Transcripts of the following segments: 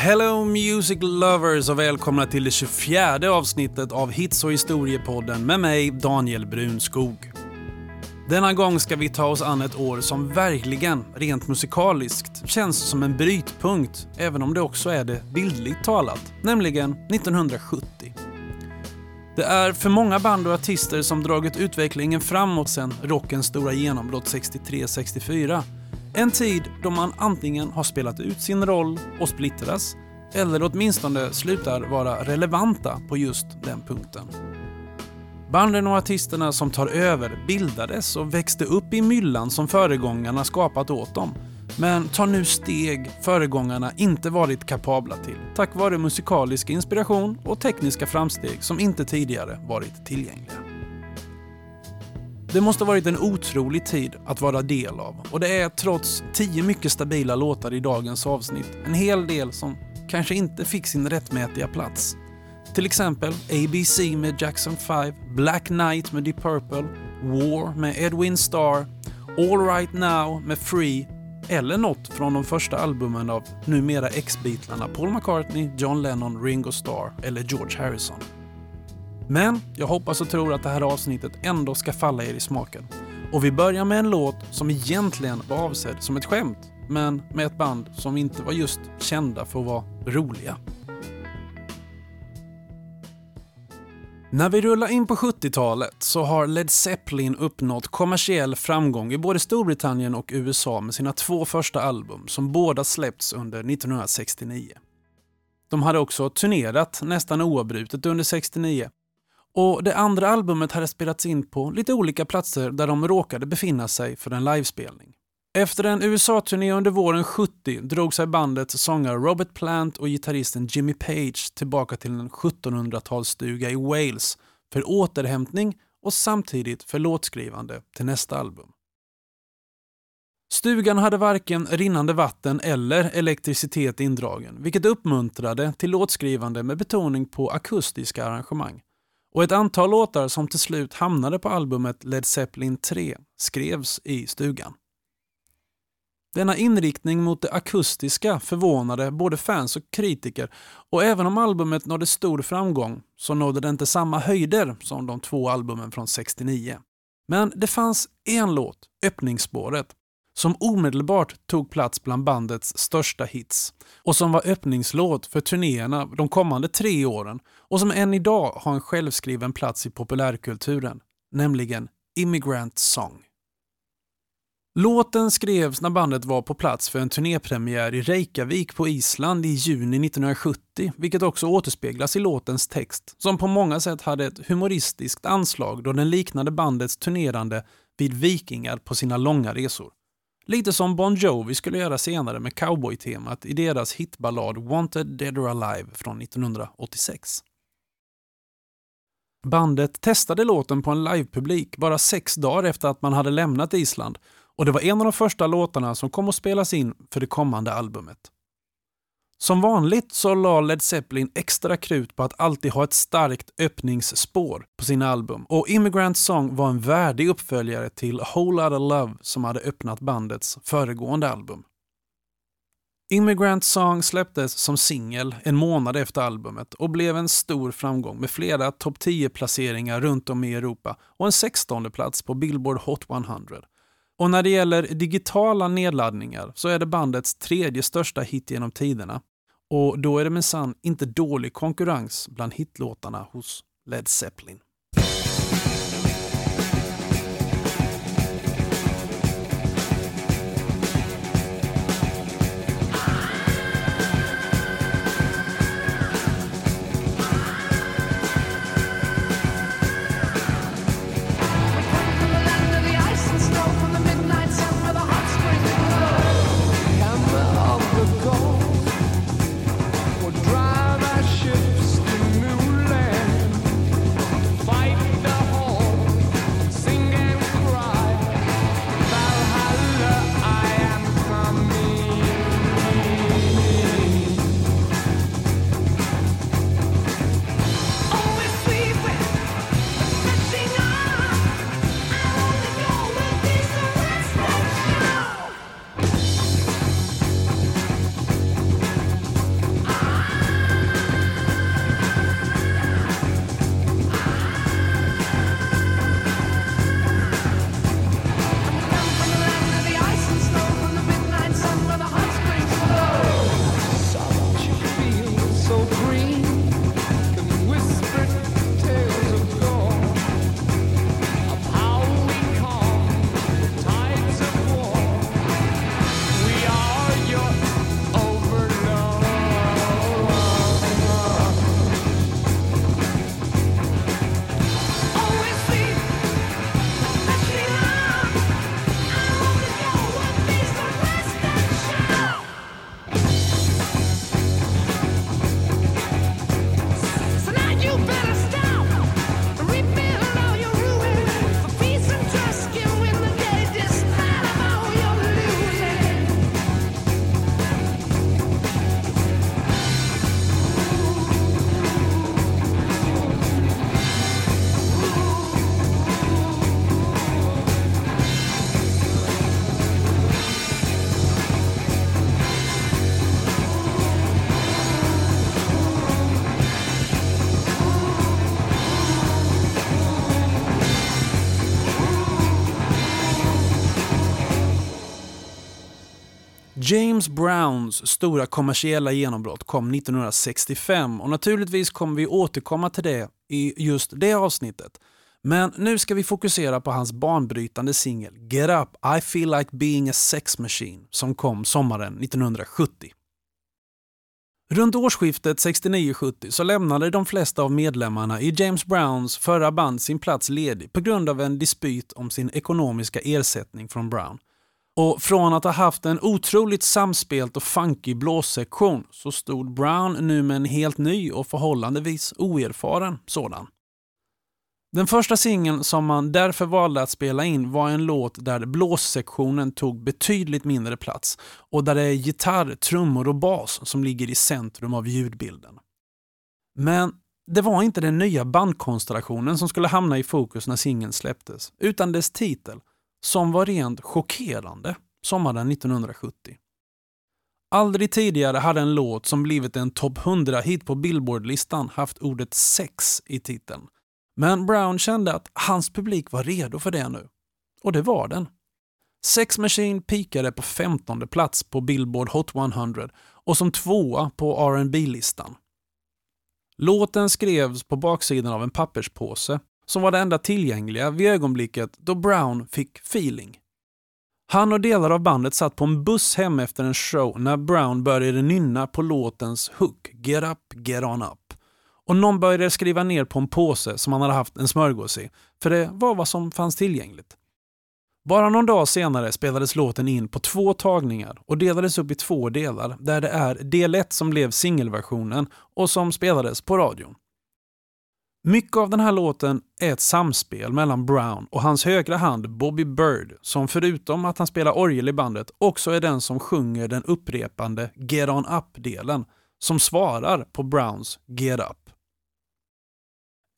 Hello Music Lovers och välkomna till det 24 avsnittet av Hits och historiepodden med mig Daniel Brunskog. Denna gång ska vi ta oss an ett år som verkligen, rent musikaliskt, känns som en brytpunkt, även om det också är det bildligt talat, nämligen 1970. Det är för många band och artister som dragit utvecklingen framåt sedan rockens stora genombrott 63-64 en tid då man antingen har spelat ut sin roll och splittras eller åtminstone slutar vara relevanta på just den punkten. Banden och artisterna som tar över bildades och växte upp i myllan som föregångarna skapat åt dem, men tar nu steg föregångarna inte varit kapabla till, tack vare musikalisk inspiration och tekniska framsteg som inte tidigare varit tillgängliga. Det måste varit en otrolig tid att vara del av och det är trots tio mycket stabila låtar i dagens avsnitt en hel del som kanske inte fick sin rättmätiga plats. Till exempel ABC med Jackson 5, Black Knight med Deep Purple, War med Edwin Starr, All Right Now med Free eller något från de första albumen av numera ex-Beatlarna Paul McCartney, John Lennon, Ringo Starr eller George Harrison. Men jag hoppas och tror att det här avsnittet ändå ska falla er i smaken. Och vi börjar med en låt som egentligen var avsedd som ett skämt, men med ett band som inte var just kända för att vara roliga. När vi rullar in på 70-talet så har Led Zeppelin uppnått kommersiell framgång i både Storbritannien och USA med sina två första album som båda släppts under 1969. De hade också turnerat nästan oavbrutet under 69 och det andra albumet hade spelats in på lite olika platser där de råkade befinna sig för en livespelning. Efter en USA-turné under våren 70 drog sig bandets sångare Robert Plant och gitarristen Jimmy Page tillbaka till en 1700-talsstuga i Wales för återhämtning och samtidigt för låtskrivande till nästa album. Stugan hade varken rinnande vatten eller elektricitet indragen, vilket uppmuntrade till låtskrivande med betoning på akustiska arrangemang. Och ett antal låtar som till slut hamnade på albumet Led Zeppelin 3 skrevs i stugan. Denna inriktning mot det akustiska förvånade både fans och kritiker och även om albumet nådde stor framgång så nådde det inte samma höjder som de två albumen från 69. Men det fanns en låt, öppningsspåret, som omedelbart tog plats bland bandets största hits och som var öppningslåt för turnéerna de kommande tre åren och som än idag har en självskriven plats i populärkulturen, nämligen Immigrant Song. Låten skrevs när bandet var på plats för en turnépremiär i Reykjavik på Island i juni 1970, vilket också återspeglas i låtens text, som på många sätt hade ett humoristiskt anslag då den liknade bandets turnerande vid vikingar på sina långa resor. Lite som Bon Jovi skulle göra senare med cowboy-temat i deras hitballad Wanted Dead or Alive från 1986. Bandet testade låten på en livepublik bara sex dagar efter att man hade lämnat Island och det var en av de första låtarna som kom att spelas in för det kommande albumet. Som vanligt så la Led Zeppelin extra krut på att alltid ha ett starkt öppningsspår på sina album och Immigrant Song var en värdig uppföljare till Whole Lotta Love som hade öppnat bandets föregående album. Immigrant Song släpptes som singel en månad efter albumet och blev en stor framgång med flera topp 10-placeringar runt om i Europa och en 16 plats på Billboard Hot 100. Och när det gäller digitala nedladdningar så är det bandets tredje största hit genom tiderna. Och då är det minsann inte dålig konkurrens bland hitlåtarna hos Led Zeppelin. James Browns stora kommersiella genombrott kom 1965 och naturligtvis kommer vi återkomma till det i just det avsnittet. Men nu ska vi fokusera på hans banbrytande singel Get Up I Feel Like Being a Sex Machine som kom sommaren 1970. Runt årsskiftet 69-70 så lämnade de flesta av medlemmarna i James Browns förra band sin plats ledig på grund av en dispyt om sin ekonomiska ersättning från Brown. Och från att ha haft en otroligt samspelt och funky blåssektion så stod Brown nu med en helt ny och förhållandevis oerfaren sådan. Den första singeln som man därför valde att spela in var en låt där blåssektionen tog betydligt mindre plats och där det är gitarr, trummor och bas som ligger i centrum av ljudbilden. Men det var inte den nya bandkonstellationen som skulle hamna i fokus när singeln släpptes, utan dess titel, som var rent chockerande sommaren 1970. Aldrig tidigare hade en låt som blivit en topp 100-hit på Billboard-listan haft ordet sex i titeln men Brown kände att hans publik var redo för det nu. Och det var den. Sex Machine pikade på 15 plats på Billboard Hot 100 och som tvåa på rb listan Låten skrevs på baksidan av en papperspåse som var det enda tillgängliga vid ögonblicket då Brown fick feeling. Han och delar av bandet satt på en buss hem efter en show när Brown började nynna på låtens hook Get up, get on up och någon började skriva ner på en påse som han hade haft en smörgås i, för det var vad som fanns tillgängligt. Bara någon dag senare spelades låten in på två tagningar och delades upp i två delar där det är del 1 som blev singelversionen och som spelades på radion. Mycket av den här låten är ett samspel mellan Brown och hans högra hand Bobby Bird som förutom att han spelar orgel i bandet också är den som sjunger den upprepande Get On Up-delen som svarar på Browns Get Up.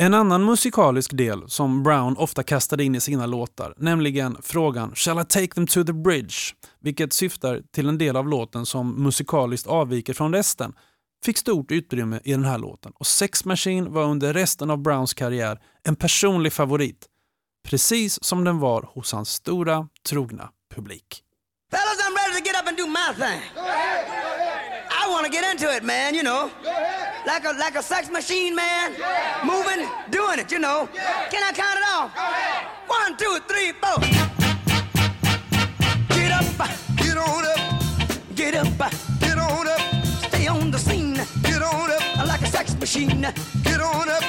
En annan musikalisk del som Brown ofta kastade in i sina låtar, nämligen frågan “Shall I take them to the bridge?” vilket syftar till en del av låten som musikaliskt avviker från resten, fick stort utrymme i den här låten och Sex Machine var under resten av Browns karriär en personlig favorit. Precis som den var hos hans stora, trogna publik. Fellas, I'm ready to get up and do my thing. Go ahead, go ahead. I want to get into it, man, you know. like a like a sex machine, man. Yeah. Moving, doing it, you know. Yeah. Can I count it off? One, two, three, four. Get up, get on up, get up, machine. Get on up,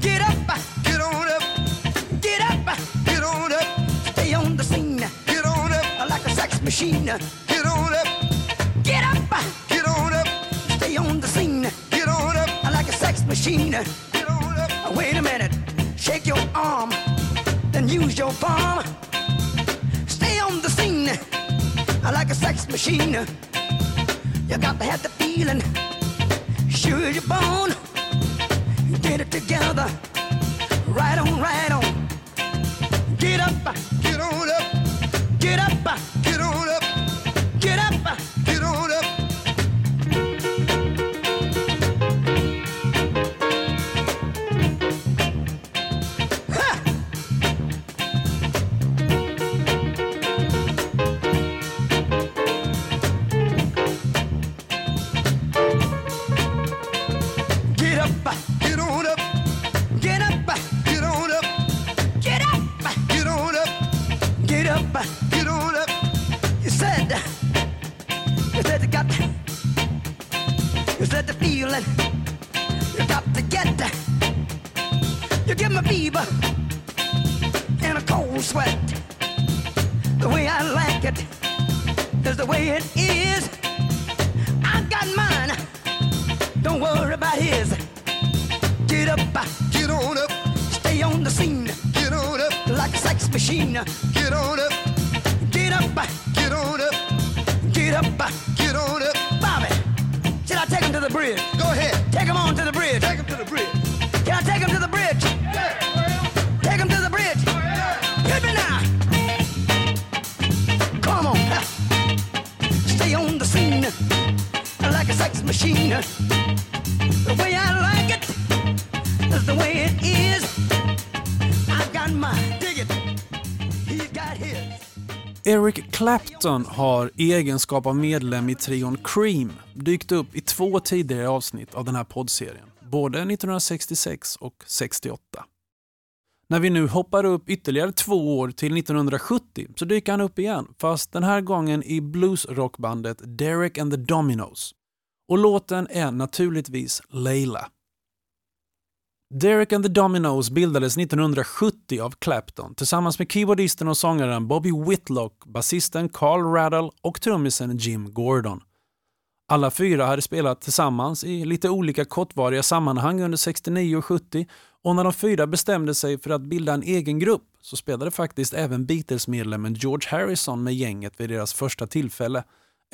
get up, get on up, get up, get on up. Stay on the scene, get on up, like a sex machine. Get on up, get up, get on up. Stay on the scene Get on up like a sex machine. Get on up. Wait a minute, shake your arm, then use your palm. Stay on the scene like a sex machine. You got to have the feeling, sure you're born. Get it together, right on, right on. Get up, get on up, get up, get on up, You said, you said you got, you said the feeling, you got to get. You give me fever in a cold sweat. The way I like it is the way it is. I got mine, don't worry about his. Get up, get on up, stay on the scene. Get on up, like a sex machine. Get on up. Get up, get on up. Get up, get on up. Bobby, should I take him to the bridge? Go ahead. Take him on to the bridge. Take him to the bridge. Can I take him to the bridge? Yeah. Take him to the bridge. Yeah. Hit me now. Come on. Stay on the scene like a sex machine. The way I like it is the way it is. I've got mine. Dig it. He's got his. Eric Clapton har i egenskap av medlem i trion Cream dykt upp i två tidigare avsnitt av den här poddserien, både 1966 och 68. När vi nu hoppar upp ytterligare två år till 1970 så dyker han upp igen, fast den här gången i bluesrockbandet Derek and the Dominos. Och låten är naturligtvis Layla. Derek and the Dominos bildades 1970 av Clapton tillsammans med keyboardisten och sångaren Bobby Whitlock, basisten Carl Rattle och trummisen Jim Gordon. Alla fyra hade spelat tillsammans i lite olika kortvariga sammanhang under 69 och 70 och när de fyra bestämde sig för att bilda en egen grupp så spelade faktiskt även Beatles-medlemmen George Harrison med gänget vid deras första tillfälle,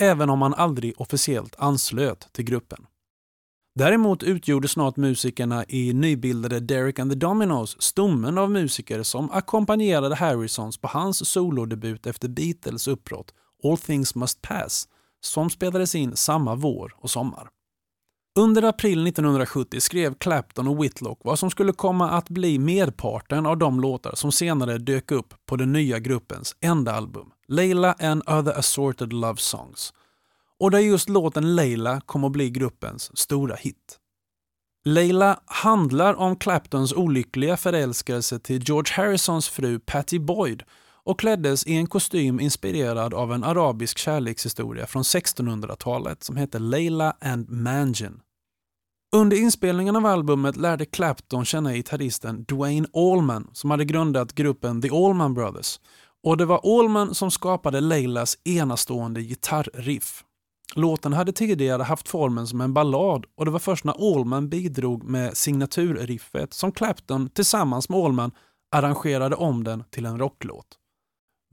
även om han aldrig officiellt anslöt till gruppen. Däremot utgjorde snart musikerna i nybildade Derek and the Dominos stommen av musiker som ackompanjerade Harrisons på hans solodebut efter Beatles uppbrott All Things Must Pass som spelades in samma vår och sommar. Under april 1970 skrev Clapton och Whitlock vad som skulle komma att bli merparten av de låtar som senare dök upp på den nya gruppens enda album, Layla and other assorted love songs, och där just låten Leila kom att bli gruppens stora hit. Leila handlar om Claptons olyckliga förälskelse till George Harrisons fru Patty Boyd och kläddes i en kostym inspirerad av en arabisk kärlekshistoria från 1600-talet som heter Leila and Manjin. Under inspelningen av albumet lärde Clapton känna gitarristen Dwayne Allman som hade grundat gruppen The Allman Brothers och det var Allman som skapade Leilas enastående gitarrriff. Låten hade tidigare haft formen som en ballad och det var först när Allman bidrog med signaturriffet som Clapton tillsammans med Allman arrangerade om den till en rocklåt.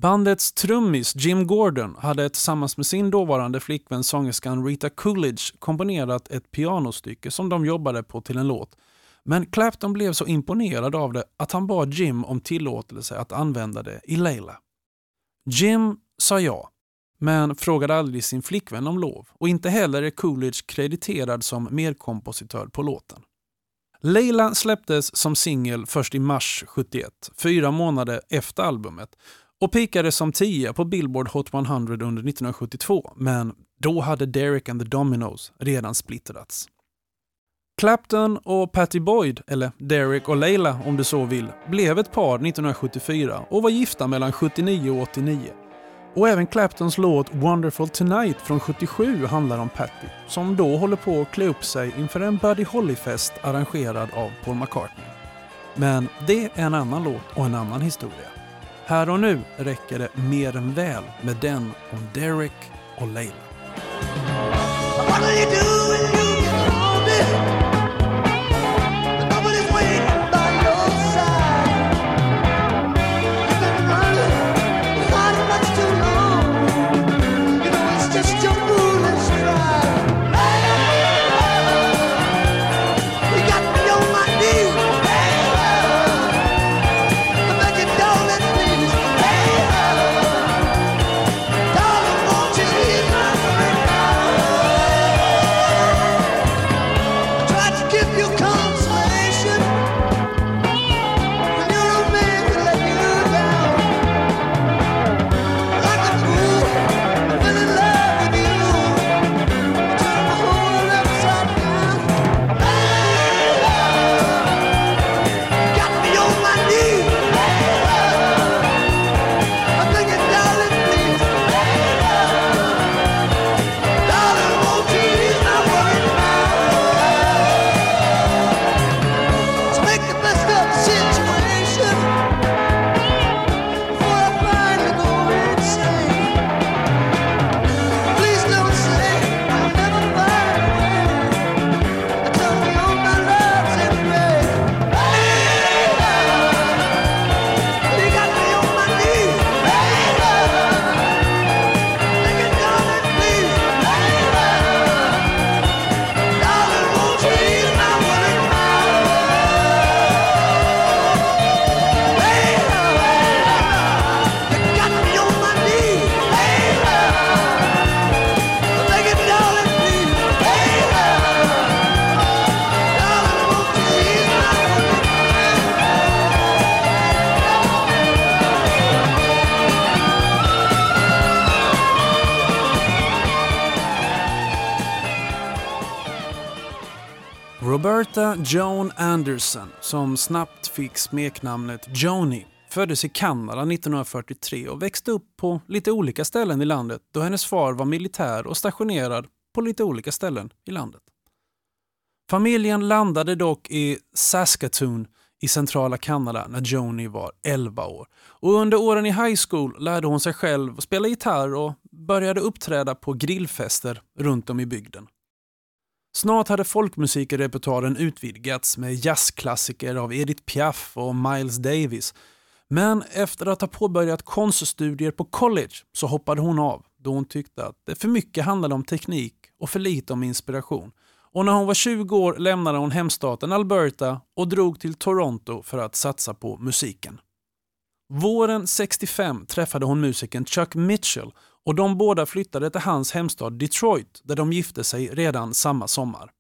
Bandets trummis Jim Gordon hade tillsammans med sin dåvarande flickvän sångerskan Rita Coolidge komponerat ett pianostycke som de jobbade på till en låt. Men Clapton blev så imponerad av det att han bad Jim om tillåtelse att använda det i Leila. Jim sa ja, men frågade aldrig sin flickvän om lov och inte heller är Coolidge krediterad som medkompositör på låten. Leila släpptes som singel först i mars 71, fyra månader efter albumet och pikade som 10 på Billboard Hot 100 under 1972, men då hade Derek and the Dominos redan splittrats. Clapton och Patty Boyd, eller Derek och Leila om du så vill, blev ett par 1974 och var gifta mellan 79 och 89. Och även Claptons låt Wonderful Tonight från 77 handlar om Patty, som då håller på att klä upp sig inför en Buddy Holly-fest arrangerad av Paul McCartney. Men det är en annan låt och en annan historia. Här och nu räcker det mer än väl med den om Derek och Leila. Joan Anderson, som snabbt fick smeknamnet Joni, föddes i Kanada 1943 och växte upp på lite olika ställen i landet då hennes far var militär och stationerad på lite olika ställen i landet. Familjen landade dock i Saskatoon i centrala Kanada när Joni var 11 år. Och under åren i high school lärde hon sig själv spela gitarr och började uppträda på grillfester runt om i bygden. Snart hade folkmusikrepertoaren utvidgats med jazzklassiker av Edith Piaf och Miles Davis. Men efter att ha påbörjat konststudier på college så hoppade hon av då hon tyckte att det för mycket handlade om teknik och för lite om inspiration. Och när hon var 20 år lämnade hon hemstaten Alberta och drog till Toronto för att satsa på musiken. Våren 65 träffade hon musikern Chuck Mitchell och de båda flyttade till hans hemstad Detroit där de gifte sig redan samma sommar.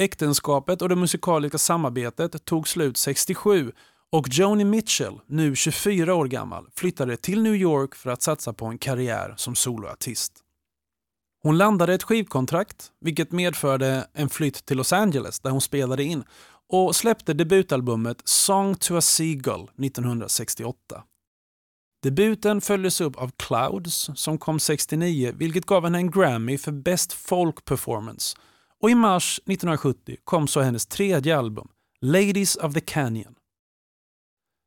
Äktenskapet och det musikaliska samarbetet tog slut 67 och Joni Mitchell, nu 24 år gammal, flyttade till New York för att satsa på en karriär som soloartist. Hon landade ett skivkontrakt, vilket medförde en flytt till Los Angeles där hon spelade in och släppte debutalbumet Song to a Seagull 1968. Debuten följdes upp av Clouds som kom 69 vilket gav henne en Grammy för Best Folk Performance. Och i mars 1970 kom så hennes tredje album, Ladies of the Canyon.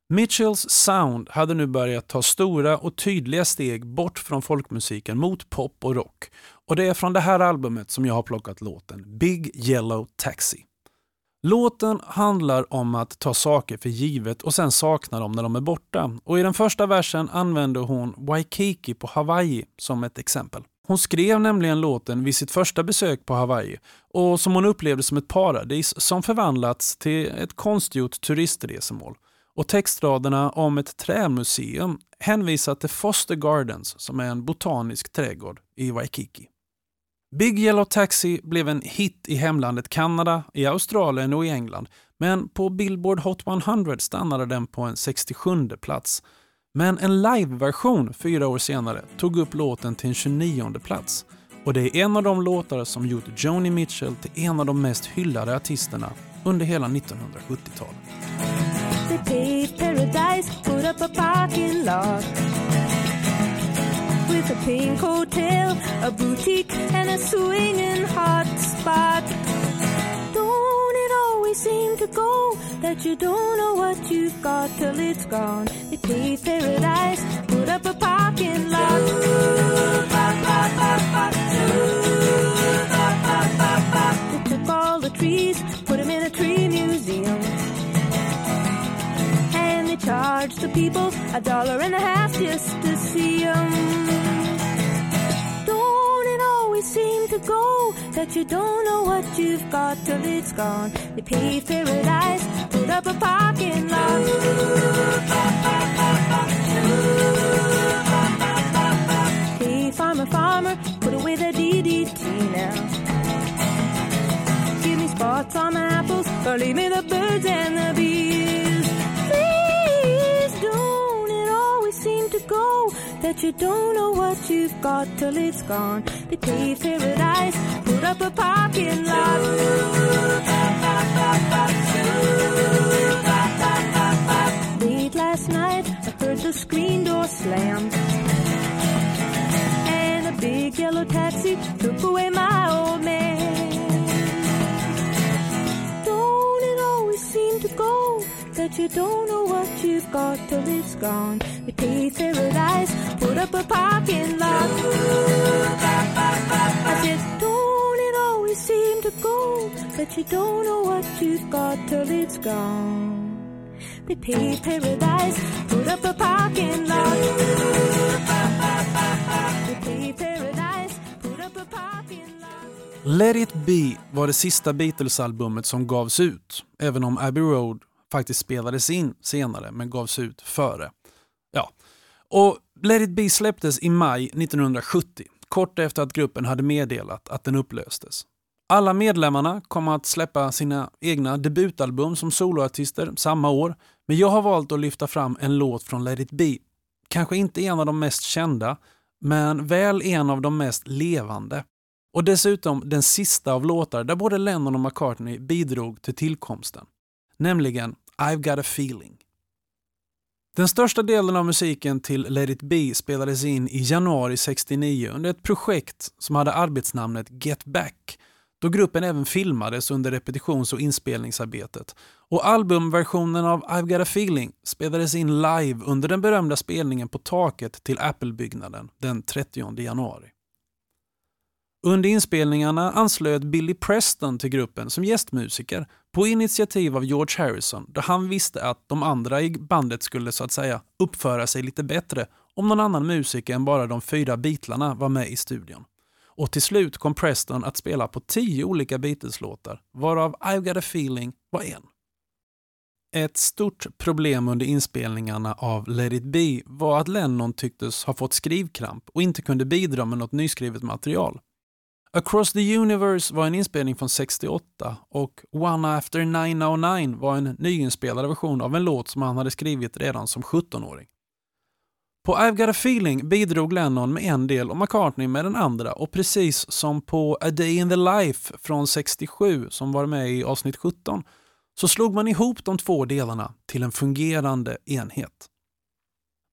Mitchells sound hade nu börjat ta stora och tydliga steg bort från folkmusiken mot pop och rock. Och det är från det här albumet som jag har plockat låten Big Yellow Taxi. Låten handlar om att ta saker för givet och sen sakna dem när de är borta. Och I den första versen använder hon Waikiki på Hawaii som ett exempel. Hon skrev nämligen låten vid sitt första besök på Hawaii och som hon upplevde som ett paradis som förvandlats till ett konstgjort turistresemål. Och textraderna om ett trämuseum hänvisar till Foster Gardens som är en botanisk trädgård i Waikiki. Big Yellow Taxi blev en hit i hemlandet Kanada, i Australien och i England. Men på Billboard Hot 100 stannade den på en 67 plats. Men en liveversion fyra år senare tog upp låten till en 29 plats. Och det är en av de låtar som gjort Joni Mitchell till en av de mest hyllade artisterna under hela 1970-talet. With a pink hotel, a boutique, and a swinging hot spot. Don't it always seem to go that you don't know what you've got till it's gone? They paved paradise, put up a parking lot. They charged the people a dollar and a half just to see them Don't it always seem to go that you don't know what you've got till it's gone. They paved paradise, put up a parking lot. Hey, farmer, farmer, put away the DDT now. Give me spots on my apples, or leave me the birds and the bees. That you don't know what you've got till it's gone. They paved paradise, put up a parking lot. Late last night, I heard the screen door slam. And a big yellow taxi took away my old man. But you don't know what you've got till it's gone? We paid paradise, put up a parking lot. I said, don't it always seem to go but you don't know what you've got till it's gone? We paid paradise, put up a parking lot. We paid paradise, put up a parking lot. Let it be var det sista Beatles-albumet som gavs ut, även om Abbey Road faktiskt spelades in senare men gavs ut före. Ja. Och Let it be släpptes i maj 1970, kort efter att gruppen hade meddelat att den upplöstes. Alla medlemmarna kommer att släppa sina egna debutalbum som soloartister samma år, men jag har valt att lyfta fram en låt från Let it be. Kanske inte en av de mest kända, men väl en av de mest levande. Och dessutom den sista av låtar där både Lennon och McCartney bidrog till tillkomsten. Nämligen I've got a feeling. Den största delen av musiken till Let it be spelades in i januari 69 under ett projekt som hade arbetsnamnet Get Back då gruppen även filmades under repetitions och inspelningsarbetet. Och albumversionen av I've got a feeling spelades in live under den berömda spelningen på taket till Apple-byggnaden den 30 januari. Under inspelningarna anslöt Billy Preston till gruppen som gästmusiker på initiativ av George Harrison då han visste att de andra i bandet skulle så att säga uppföra sig lite bättre om någon annan musiker än bara de fyra Beatlarna var med i studion. Och till slut kom Preston att spela på tio olika Beatles-låtar, varav I've got a feeling var en. Ett stort problem under inspelningarna av Let it be var att Lennon tycktes ha fått skrivkramp och inte kunde bidra med något nyskrivet material. Across the Universe var en inspelning från 68 och One After 909 var en nyinspelad version av en låt som han hade skrivit redan som 17-åring. På I've got a feeling bidrog Lennon med en del och McCartney med den andra och precis som på A Day in the Life från 67 som var med i avsnitt 17 så slog man ihop de två delarna till en fungerande enhet.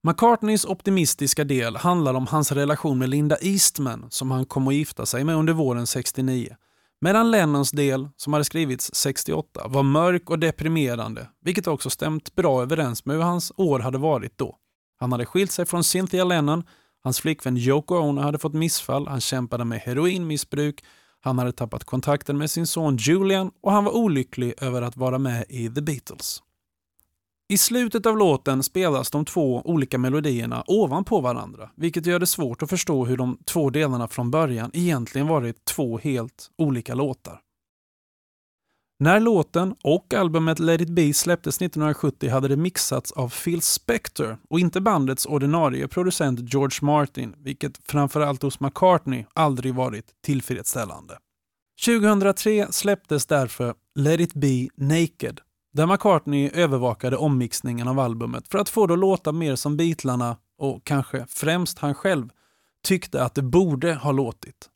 McCartneys optimistiska del handlar om hans relation med Linda Eastman som han kom att gifta sig med under våren 69. Medan Lennons del, som hade skrivits 68, var mörk och deprimerande, vilket också stämt bra överens med hur hans år hade varit då. Han hade skilt sig från Cynthia Lennon, hans flickvän Yoko Ono hade fått missfall, han kämpade med heroinmissbruk, han hade tappat kontakten med sin son Julian och han var olycklig över att vara med i The Beatles. I slutet av låten spelas de två olika melodierna ovanpå varandra, vilket gör det svårt att förstå hur de två delarna från början egentligen varit två helt olika låtar. När låten och albumet Let it be släpptes 1970 hade det mixats av Phil Spector och inte bandets ordinarie producent George Martin, vilket framförallt hos McCartney aldrig varit tillfredsställande. 2003 släpptes därför Let it be naked, där McCartney övervakade ommixningen av albumet för att få det att låta mer som Beatlarna och kanske främst han själv tyckte att det borde ha låtit.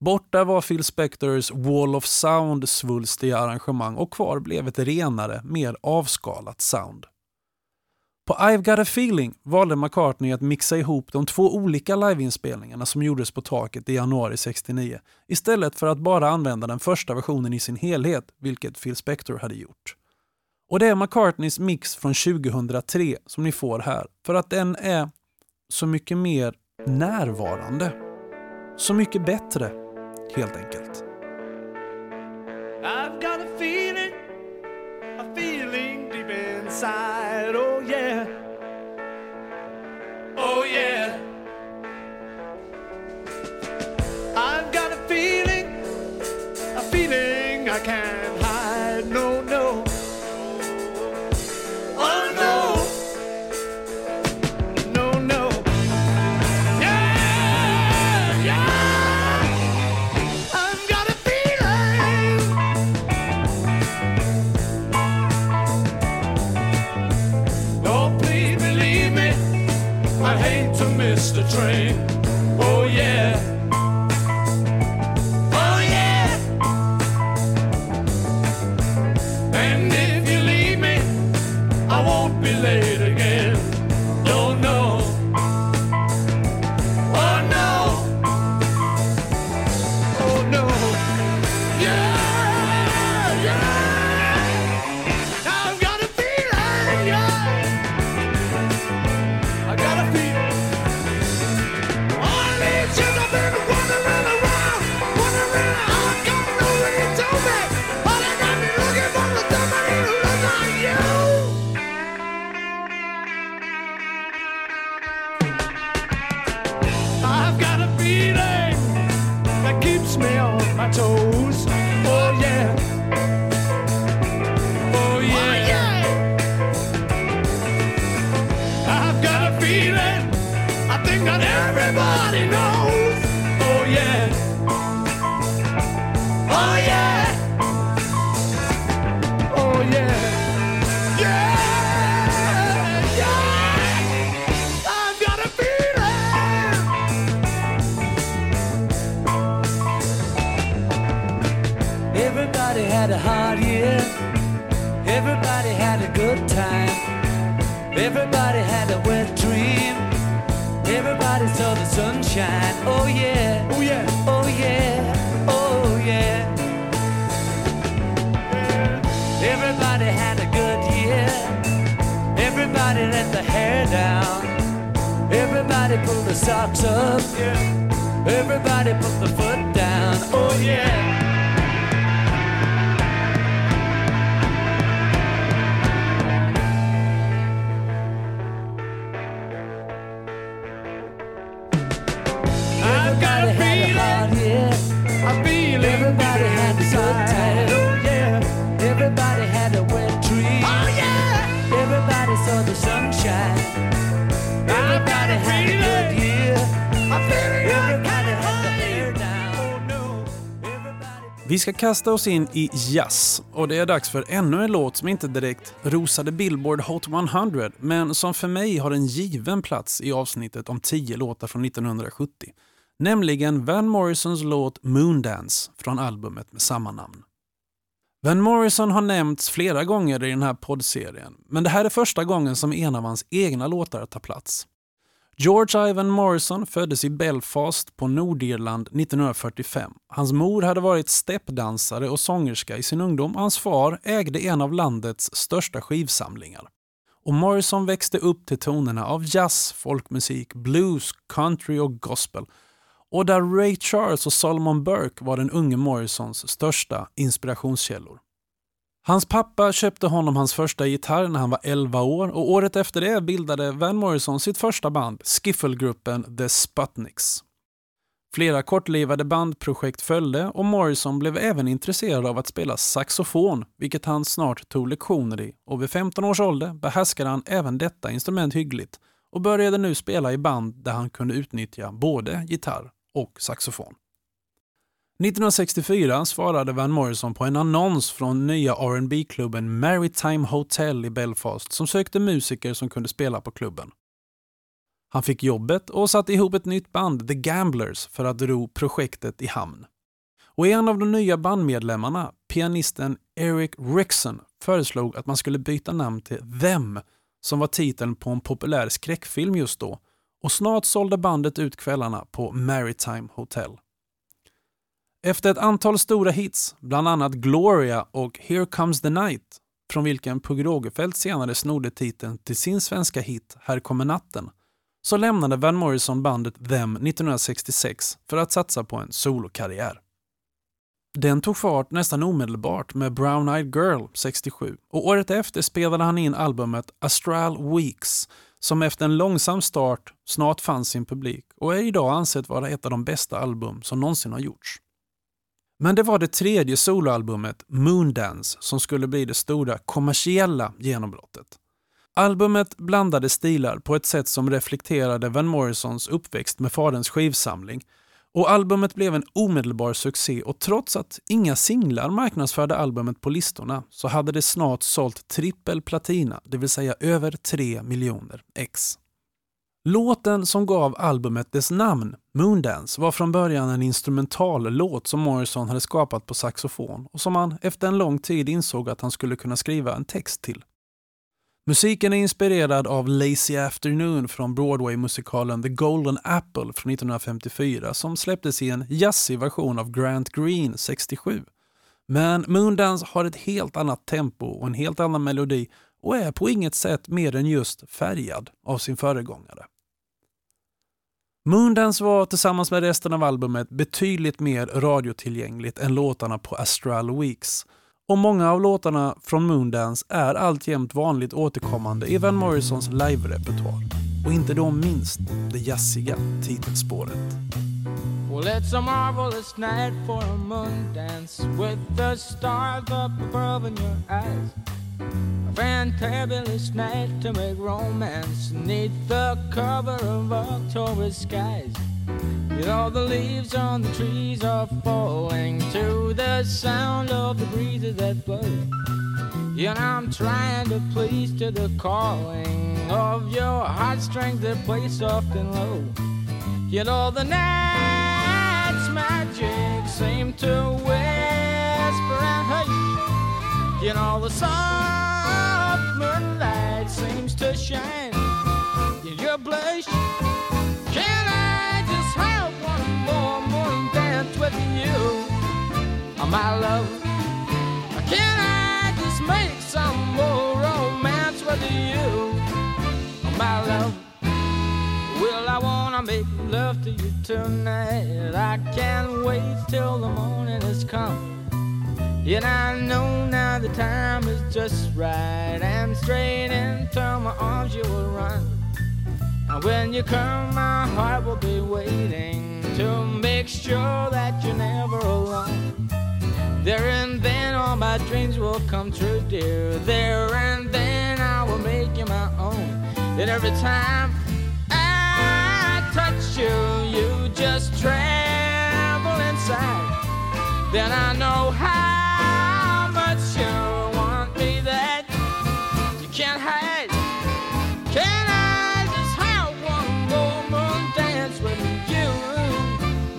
Borta var Phil Spectors Wall of Sound svulstiga arrangemang och kvar blev ett renare, mer avskalat sound. På I've got a feeling valde McCartney att mixa ihop de två olika liveinspelningarna som gjordes på taket i januari 69 istället för att bara använda den första versionen i sin helhet, vilket Phil Spector hade gjort. Och det är McCartneys mix från 2003 som ni får här, för att den är så mycket mer närvarande. Så mycket bättre helt enkelt. I've got a feeling, a feeling deep inside, train. A hard year. Everybody had a good time. Everybody had a wet dream. Everybody saw the sunshine. Oh yeah. Oh yeah. Oh yeah. Oh yeah. Everybody had a good year. Everybody let the hair down. Everybody pull the socks up. Yeah. Everybody put the foot down. Oh yeah. Vi ska kasta oss in i jazz och det är dags för ännu en låt som inte direkt rosade Billboard Hot 100 men som för mig har en given plats i avsnittet om 10 låtar från 1970. Nämligen Van Morrisons låt Moondance från albumet med samma namn. Van Morrison har nämnts flera gånger i den här poddserien men det här är första gången som en av hans egna låtar tar plats. George Ivan Morrison föddes i Belfast på Nordirland 1945. Hans mor hade varit steppdansare och sångerska i sin ungdom och hans far ägde en av landets största skivsamlingar. Och Morrison växte upp till tonerna av jazz, folkmusik, blues, country och gospel. Och där Ray Charles och Solomon Burke var den unge Morrisons största inspirationskällor. Hans pappa köpte honom hans första gitarr när han var 11 år och året efter det bildade Van Morrison sitt första band, skiffelgruppen The Sputniks. Flera kortlivade bandprojekt följde och Morrison blev även intresserad av att spela saxofon, vilket han snart tog lektioner i och vid 15 års ålder behärskade han även detta instrument hyggligt och började nu spela i band där han kunde utnyttja både gitarr och saxofon. 1964 svarade Van Morrison på en annons från nya rb klubben Maritime Hotel i Belfast som sökte musiker som kunde spela på klubben. Han fick jobbet och satte ihop ett nytt band, The Gamblers, för att ro projektet i hamn. Och en av de nya bandmedlemmarna, pianisten Eric Rixon, föreslog att man skulle byta namn till Them, som var titeln på en populär skräckfilm just då, och snart sålde bandet ut kvällarna på Maritime Hotel. Efter ett antal stora hits, bland annat Gloria och Here comes the night, från vilken Pugh Rogefeldt senare snodde titeln till sin svenska hit Här kommer natten, så lämnade Van Morrison bandet Them 1966 för att satsa på en solokarriär. Den tog fart nästan omedelbart med Brown Eyed Girl 67 och året efter spelade han in albumet Astral Weeks som efter en långsam start snart fann sin publik och är idag ansett vara ett av de bästa album som någonsin har gjorts. Men det var det tredje soloalbumet, Moondance, som skulle bli det stora kommersiella genombrottet. Albumet blandade stilar på ett sätt som reflekterade Van Morrisons uppväxt med faderns skivsamling och albumet blev en omedelbar succé och trots att inga singlar marknadsförde albumet på listorna så hade det snart sålt trippel platina, det vill säga över 3 miljoner ex. Låten som gav albumet dess namn, Moondance, var från början en instrumentallåt som Morrison hade skapat på saxofon och som han efter en lång tid insåg att han skulle kunna skriva en text till. Musiken är inspirerad av Lazy Afternoon från Broadway-musikalen The Golden Apple från 1954 som släpptes i en jazzig version av Grant Green 67. Men Moondance har ett helt annat tempo och en helt annan melodi och är på inget sätt mer än just färgad av sin föregångare. Moondance var tillsammans med resten av albumet betydligt mer radiotillgängligt än låtarna på Astral Weeks. Och många av låtarna från Moondance är alltjämt vanligt återkommande i Van Morrisons live-repertoar. Och inte då minst det jazziga titelspåret. Well, it's a marvelous night for a moon dance with the stars up above in your eyes. Fantabulous night to make romance neath the cover of October skies. Yet all the leaves on the trees are falling to the sound of the breezes that blow. Yet I'm trying to please to the calling of your heartstrings that play soft and low. Yet all the night's magic seem to whisper and hush You know, the summer light seems to shine in your blush. Can I just have one more morning dance with you, oh, my love? Can I just make some more romance with you, oh, my love? Well, I wanna make love to you tonight. I can't wait till the morning has come. And I know now the time is just right. And straight into my arms you will run. And when you come, my heart will be waiting to make sure that you're never alone. There and then all my dreams will come true, dear. There and then I will make you my own. And every time I touch you, you just tremble inside. Then I know how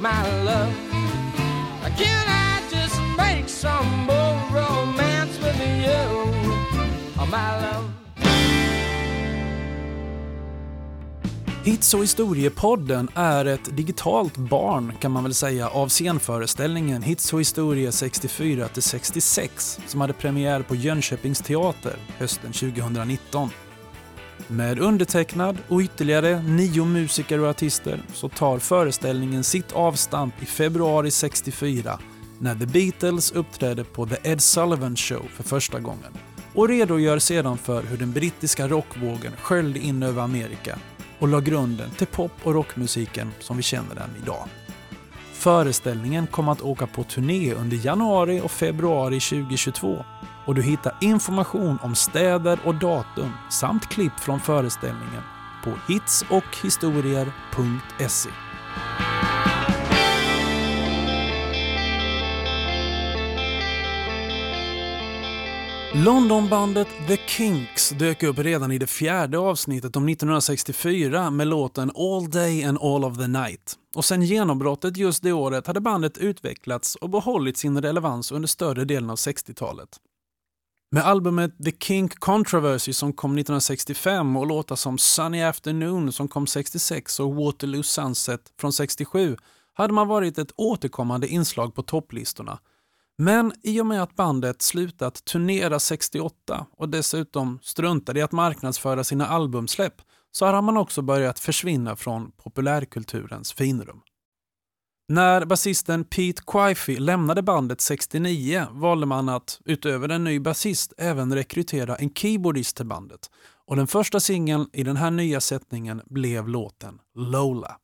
my love? Can I just make some more romance with you, oh, my love? Hits och historiepodden är ett digitalt barn kan man väl säga av scenföreställningen Hits och historia 64-66 som hade premiär på Jönköpings teater hösten 2019. Med undertecknad och ytterligare nio musiker och artister så tar föreställningen sitt avstamp i februari 64 när The Beatles uppträdde på The Ed Sullivan Show för första gången och redogör sedan för hur den brittiska rockvågen sköljde in över Amerika och la grunden till pop och rockmusiken som vi känner den idag. Föreställningen kommer att åka på turné under januari och februari 2022 och du hittar information om städer och datum samt klipp från föreställningen på hitsochhistorier.se. Londonbandet The Kinks dök upp redan i det fjärde avsnittet om 1964 med låten All Day and All of the Night. Och sen genombrottet just det året hade bandet utvecklats och behållit sin relevans under större delen av 60-talet. Med albumet The Kink Controversy som kom 1965 och låtar som Sunny Afternoon som kom 66 och Waterloo Sunset från 67 hade man varit ett återkommande inslag på topplistorna men i och med att bandet slutat turnera 68 och dessutom struntade i att marknadsföra sina albumsläpp så har man också börjat försvinna från populärkulturens finrum. När basisten Pete Quifey lämnade bandet 69 valde man att, utöver en ny basist, även rekrytera en keyboardist till bandet. Och den första singeln i den här nya sättningen blev låten Lola.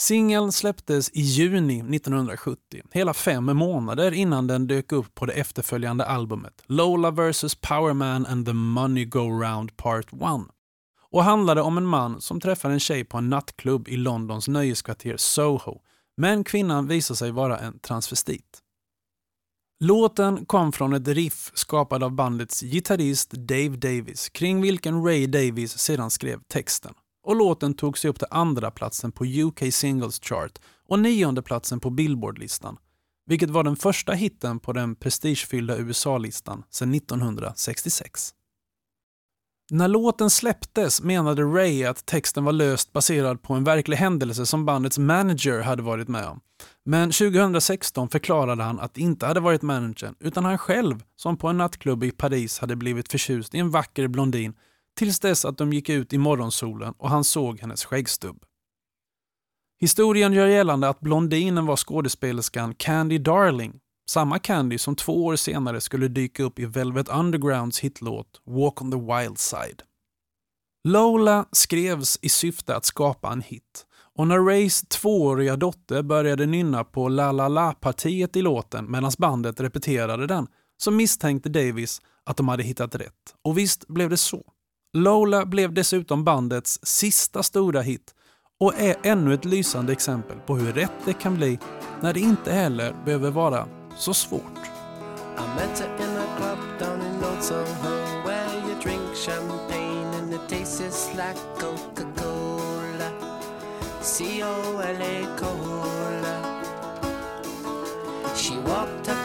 Singeln släpptes i juni 1970, hela fem månader innan den dök upp på det efterföljande albumet Lola vs Powerman and the Money Go Round Part 1 och handlade om en man som träffar en tjej på en nattklubb i Londons nöjeskvarter Soho, men kvinnan visar sig vara en transvestit. Låten kom från ett riff skapad av bandets gitarrist Dave Davis kring vilken Ray Davis sedan skrev texten och låten tog sig upp till andra platsen på UK Singles Chart och nionde platsen på Billboard-listan, vilket var den första hitten på den prestigefyllda USA-listan sedan 1966. När låten släpptes menade Ray att texten var löst baserad på en verklig händelse som bandets manager hade varit med om. Men 2016 förklarade han att det inte hade varit managern utan han själv som på en nattklubb i Paris hade blivit förtjust i en vacker blondin tills dess att de gick ut i morgonsolen och han såg hennes skäggstubb. Historien gör gällande att blondinen var skådespelerskan Candy Darling, samma Candy som två år senare skulle dyka upp i Velvet Undergrounds hitlåt Walk on the Wild Side. Lola skrevs i syfte att skapa en hit och när Rays tvååriga dotter började nynna på La La La-partiet i låten medan bandet repeterade den så misstänkte Davis att de hade hittat rätt. Och visst blev det så. Lola blev dessutom bandets sista stora hit och är ännu ett lysande exempel på hur rätt det kan bli när det inte heller behöver vara så svårt. I met her in a club down in Old Soho where you drink champagne and it tastes like Coca-Cola. C-O-L-A Cola. She walked up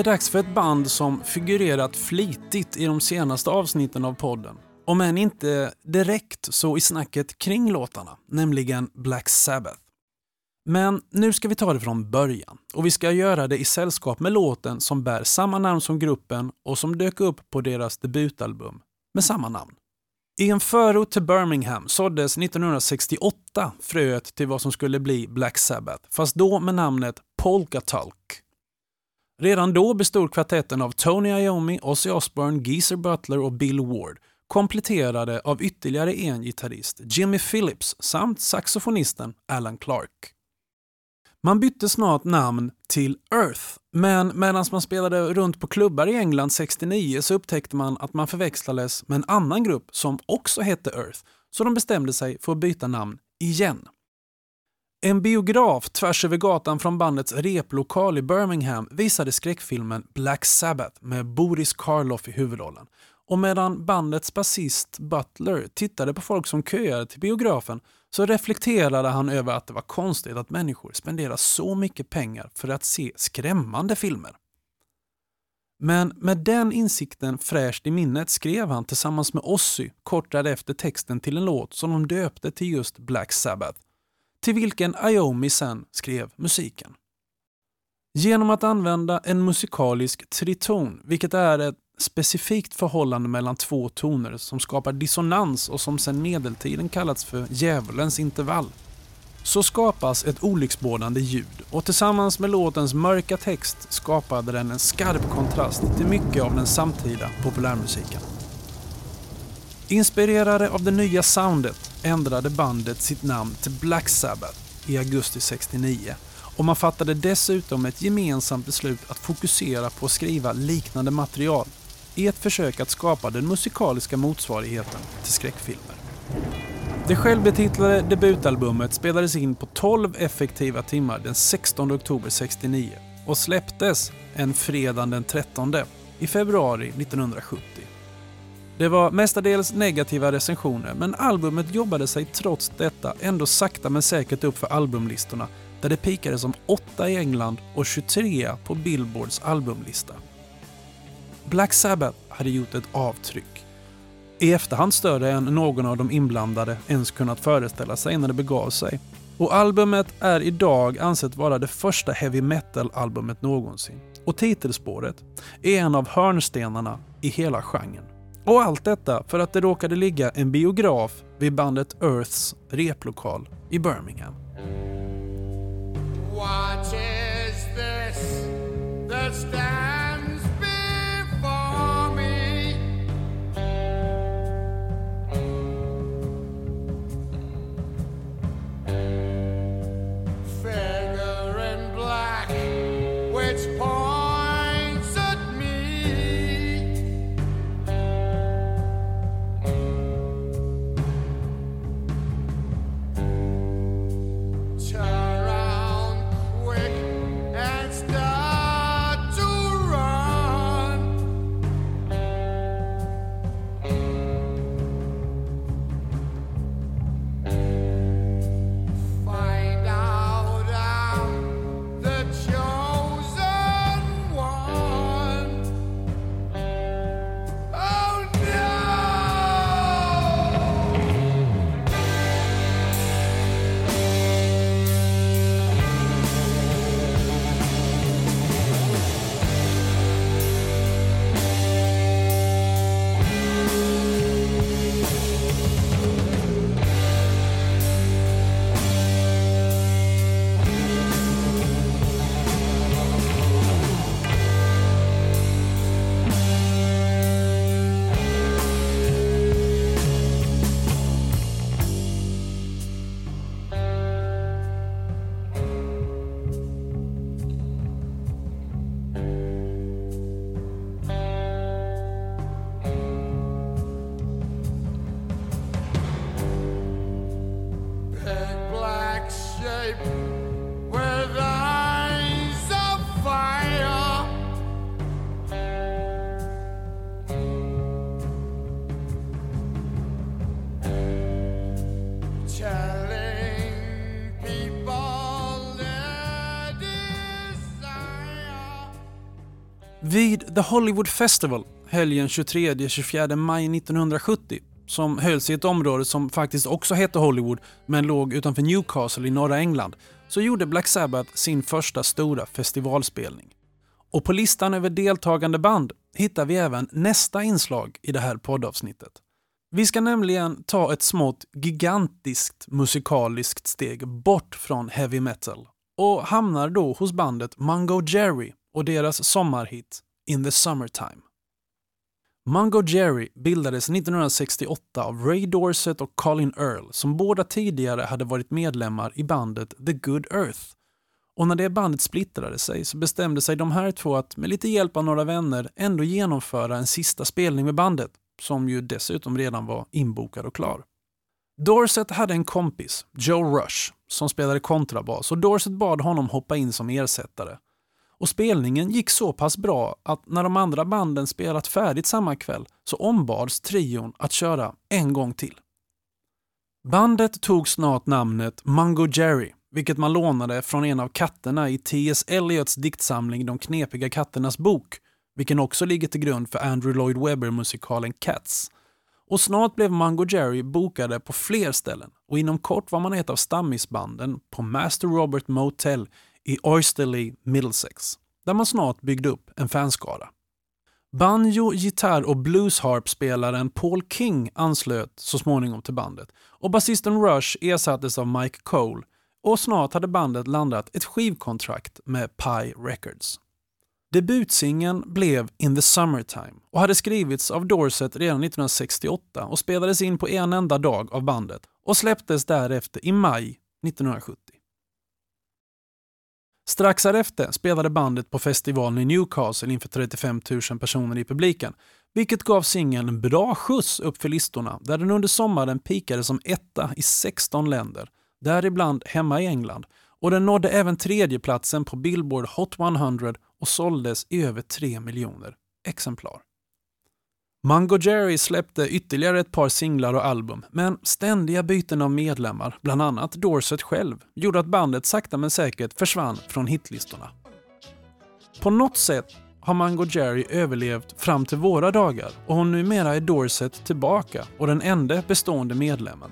är dags för ett band som figurerat flitigt i de senaste avsnitten av podden. Om än inte direkt så i snacket kring låtarna, nämligen Black Sabbath. Men nu ska vi ta det från början och vi ska göra det i sällskap med låten som bär samma namn som gruppen och som dök upp på deras debutalbum med samma namn. I en förort till Birmingham såddes 1968 fröet till vad som skulle bli Black Sabbath, fast då med namnet Polka Talk Redan då bestod kvartetten av Tony Iommi, Ozzy Osbourne, Geezer Butler och Bill Ward, kompletterade av ytterligare en gitarrist, Jimmy Phillips, samt saxofonisten Alan Clark. Man bytte snart namn till Earth, men medan man spelade runt på klubbar i England 69 så upptäckte man att man förväxlades med en annan grupp som också hette Earth, så de bestämde sig för att byta namn igen. En biograf tvärs över gatan från bandets replokal i Birmingham visade skräckfilmen Black Sabbath med Boris Karloff i huvudrollen. Och medan bandets basist Butler tittade på folk som köade till biografen så reflekterade han över att det var konstigt att människor spenderar så mycket pengar för att se skrämmande filmer. Men med den insikten fräscht i minnet skrev han tillsammans med Ozzy kort därefter texten till en låt som de döpte till just Black Sabbath, till vilken Iommi sen skrev musiken. Genom att använda en musikalisk triton, vilket är ett specifikt förhållande mellan två toner som skapar dissonans och som sedan medeltiden kallats för djävulens intervall. Så skapas ett olycksbådande ljud och tillsammans med låtens mörka text skapade den en skarp kontrast till mycket av den samtida populärmusiken. Inspirerade av det nya soundet ändrade bandet sitt namn till Black Sabbath i augusti 69 och man fattade dessutom ett gemensamt beslut att fokusera på att skriva liknande material i ett försök att skapa den musikaliska motsvarigheten till skräckfilmer. Det självbetitlade debutalbumet spelades in på 12 effektiva timmar den 16 oktober 69 och släpptes en fredag den 13 i februari 1970. Det var mestadels negativa recensioner men albumet jobbade sig trots detta ändå sakta men säkert upp för albumlistorna där det pikade som 8 i England och 23 på Billboards albumlista. Black Sabbath hade gjort ett avtryck. I efterhand större än någon av de inblandade ens kunnat föreställa sig när det begav sig. Och albumet är idag ansett vara det första heavy metal-albumet någonsin. Och titelspåret är en av hörnstenarna i hela genren. Och allt detta för att det råkade ligga en biograf vid bandet Earths replokal i Birmingham. What is this that Vid The Hollywood Festival helgen 23-24 maj 1970 som hölls i ett område som faktiskt också hette Hollywood men låg utanför Newcastle i norra England så gjorde Black Sabbath sin första stora festivalspelning. Och på listan över deltagande band hittar vi även nästa inslag i det här poddavsnittet. Vi ska nämligen ta ett smått gigantiskt musikaliskt steg bort från heavy metal och hamnar då hos bandet Mungo Jerry och deras sommarhit In the Summertime. Mungo Jerry bildades 1968 av Ray Dorset och Colin Earl som båda tidigare hade varit medlemmar i bandet The Good Earth. Och när det bandet splittrade sig så bestämde sig de här två att med lite hjälp av några vänner ändå genomföra en sista spelning med bandet, som ju dessutom redan var inbokad och klar. Dorset hade en kompis, Joe Rush, som spelade kontrabas och Dorset bad honom hoppa in som ersättare. Och spelningen gick så pass bra att när de andra banden spelat färdigt samma kväll så ombads trion att köra en gång till. Bandet tog snart namnet Mungo Jerry, vilket man lånade från en av katterna i T.S. Eliots diktsamling De knepiga katternas bok, vilken också ligger till grund för Andrew Lloyd Webber-musikalen Cats. Och snart blev Mungo Jerry bokade på fler ställen och inom kort var man ett av stammisbanden på Master Robert Motel i Oysterley, Middlesex, där man snart byggde upp en fanskara. Banjo, gitarr och bluesharpspelaren Paul King anslöt så småningom till bandet och basisten Rush ersattes av Mike Cole och snart hade bandet landat ett skivkontrakt med Pie Records. Debutsingeln blev In the Summertime och hade skrivits av Dorset redan 1968 och spelades in på en enda dag av bandet och släpptes därefter i maj 1970. Strax därefter spelade bandet på festivalen i Newcastle inför 35 000 personer i publiken, vilket gav singeln en bra skjuts upp för listorna där den under sommaren pikade som etta i 16 länder, däribland hemma i England, och den nådde även tredjeplatsen på Billboard Hot 100 och såldes i över 3 miljoner exemplar. Mungo Jerry släppte ytterligare ett par singlar och album, men ständiga byten av medlemmar, bland annat Dorset själv, gjorde att bandet sakta men säkert försvann från hitlistorna. På något sätt har Mungo Jerry överlevt fram till våra dagar och numera är Dorset tillbaka och den enda bestående medlemmen.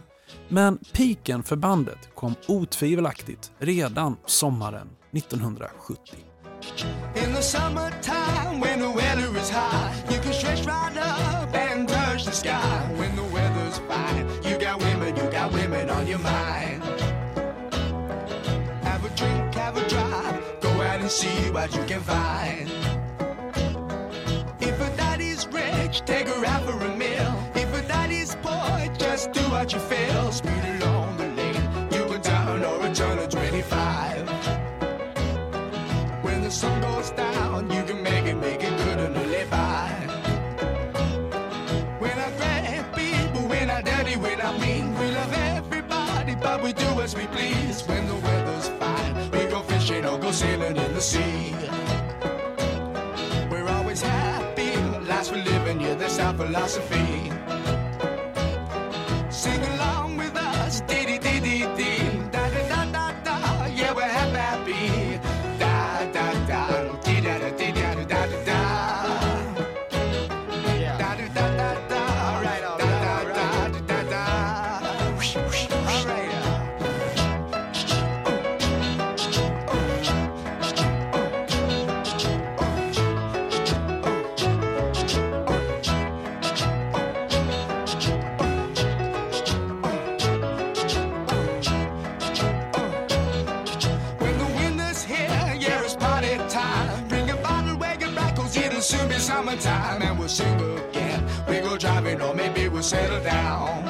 Men piken för bandet kom otvivelaktigt redan sommaren 1970. Is you can stretch right up and touch the sky. When the weather's fine, you got women, you got women on your mind. Have a drink, have a drive, go out and see what you can find. If a daddy's rich, take her out for a meal. If a daddy's poor, just do what you feel. Speed along but we do as we please. When the weather's fine, we go fishing or go sailing in the sea. We're always happy, last we're living, yeah, that's our philosophy. Sing along with us, dee settle down.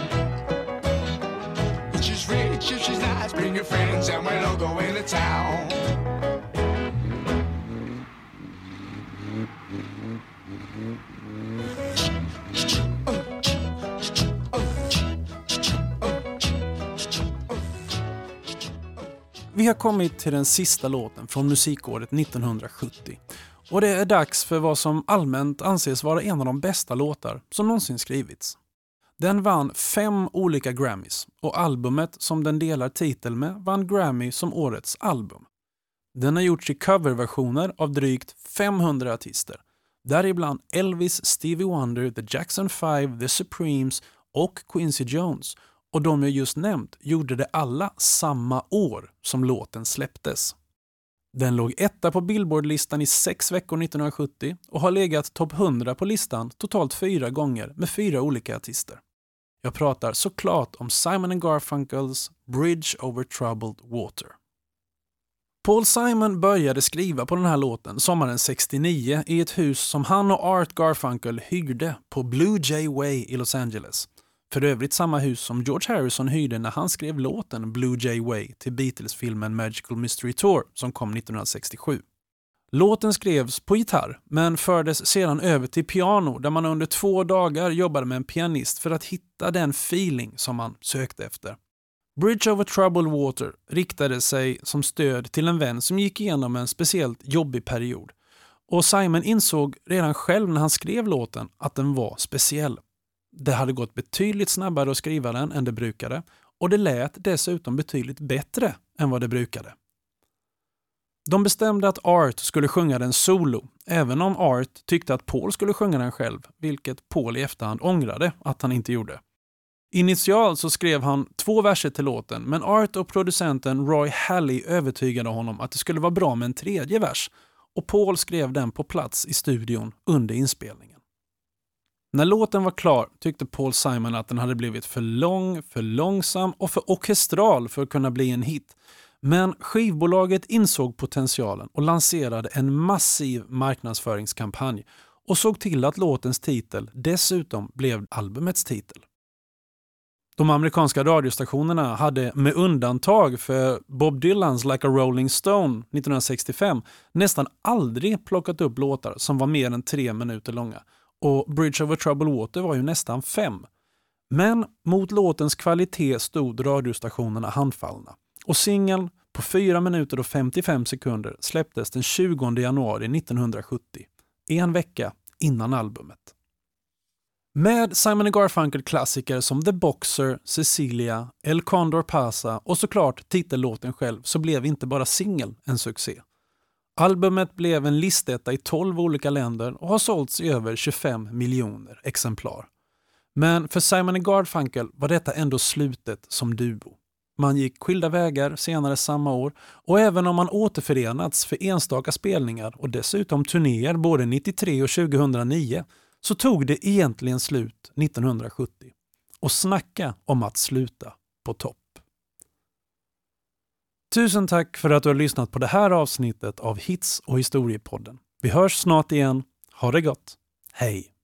If she's rich, if she's nice, bring your friends, and we'll all go into town. Vi har kommit till den sista låten från musikåret 1970. Och det är dags för vad som allmänt anses vara en av de bästa låtar som någonsin skrivits. Den vann fem olika Grammys och albumet som den delar titel med vann Grammy som årets album. Den har gjorts i coverversioner av drygt 500 artister Däribland Elvis, Stevie Wonder, The Jackson 5, The Supremes och Quincy Jones. Och de jag just nämnt gjorde det alla samma år som låten släpptes. Den låg etta på Billboard-listan i sex veckor 1970 och har legat topp 100 på listan totalt fyra gånger med fyra olika artister. Jag pratar såklart om Simon Garfunkels Bridge over troubled water. Paul Simon började skriva på den här låten sommaren 69 i ett hus som han och Art Garfunkel hyrde på Blue Jay Way i Los Angeles. För övrigt samma hus som George Harrison hyrde när han skrev låten Blue Jay Way till Beatles-filmen Magical Mystery Tour som kom 1967. Låten skrevs på gitarr men fördes sedan över till piano där man under två dagar jobbade med en pianist för att hitta den feeling som man sökte efter. Bridge over troubled water riktade sig som stöd till en vän som gick igenom en speciellt jobbig period. Och Simon insåg redan själv när han skrev låten att den var speciell. Det hade gått betydligt snabbare att skriva den än det brukade och det lät dessutom betydligt bättre än vad det brukade. De bestämde att Art skulle sjunga den solo, även om Art tyckte att Paul skulle sjunga den själv, vilket Paul i efterhand ångrade att han inte gjorde. Initialt så skrev han två verser till låten, men Art och producenten Roy Halley övertygade honom att det skulle vara bra med en tredje vers och Paul skrev den på plats i studion under inspelningen. När låten var klar tyckte Paul Simon att den hade blivit för lång, för långsam och för orkestral för att kunna bli en hit. Men skivbolaget insåg potentialen och lanserade en massiv marknadsföringskampanj och såg till att låtens titel dessutom blev albumets titel. De amerikanska radiostationerna hade med undantag för Bob Dylans Like a Rolling Stone 1965 nästan aldrig plockat upp låtar som var mer än tre minuter långa och Bridge over troubled water var ju nästan fem. Men mot låtens kvalitet stod radiostationerna handfallna och singeln på 4 minuter och 55 sekunder släpptes den 20 januari 1970, en vecka innan albumet. Med Simon Garfunkel-klassiker som The Boxer, Cecilia, El Condor Pasa och såklart titellåten själv så blev inte bara singeln en succé. Albumet blev en listetta i 12 olika länder och har sålts i över 25 miljoner exemplar. Men för Simon Garfunkel var detta ändå slutet som duo. Man gick skilda vägar senare samma år och även om man återförenats för enstaka spelningar och dessutom turnéer både 93 och 2009 så tog det egentligen slut 1970. Och snacka om att sluta på topp. Tusen tack för att du har lyssnat på det här avsnittet av Hits och historiepodden. Vi hörs snart igen. Ha det gott. Hej!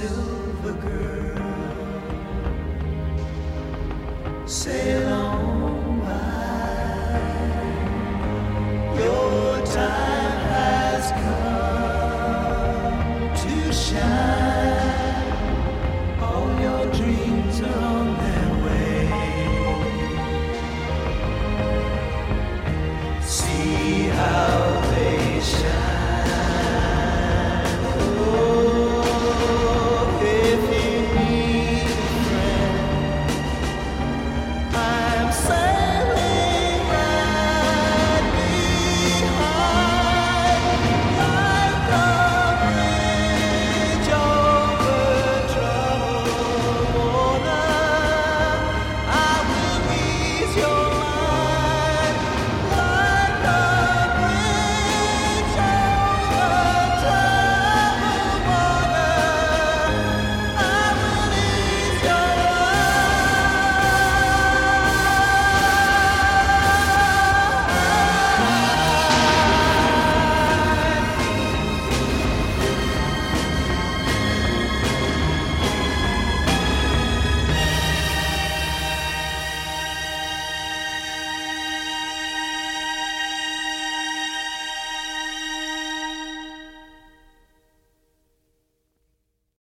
Silver girl.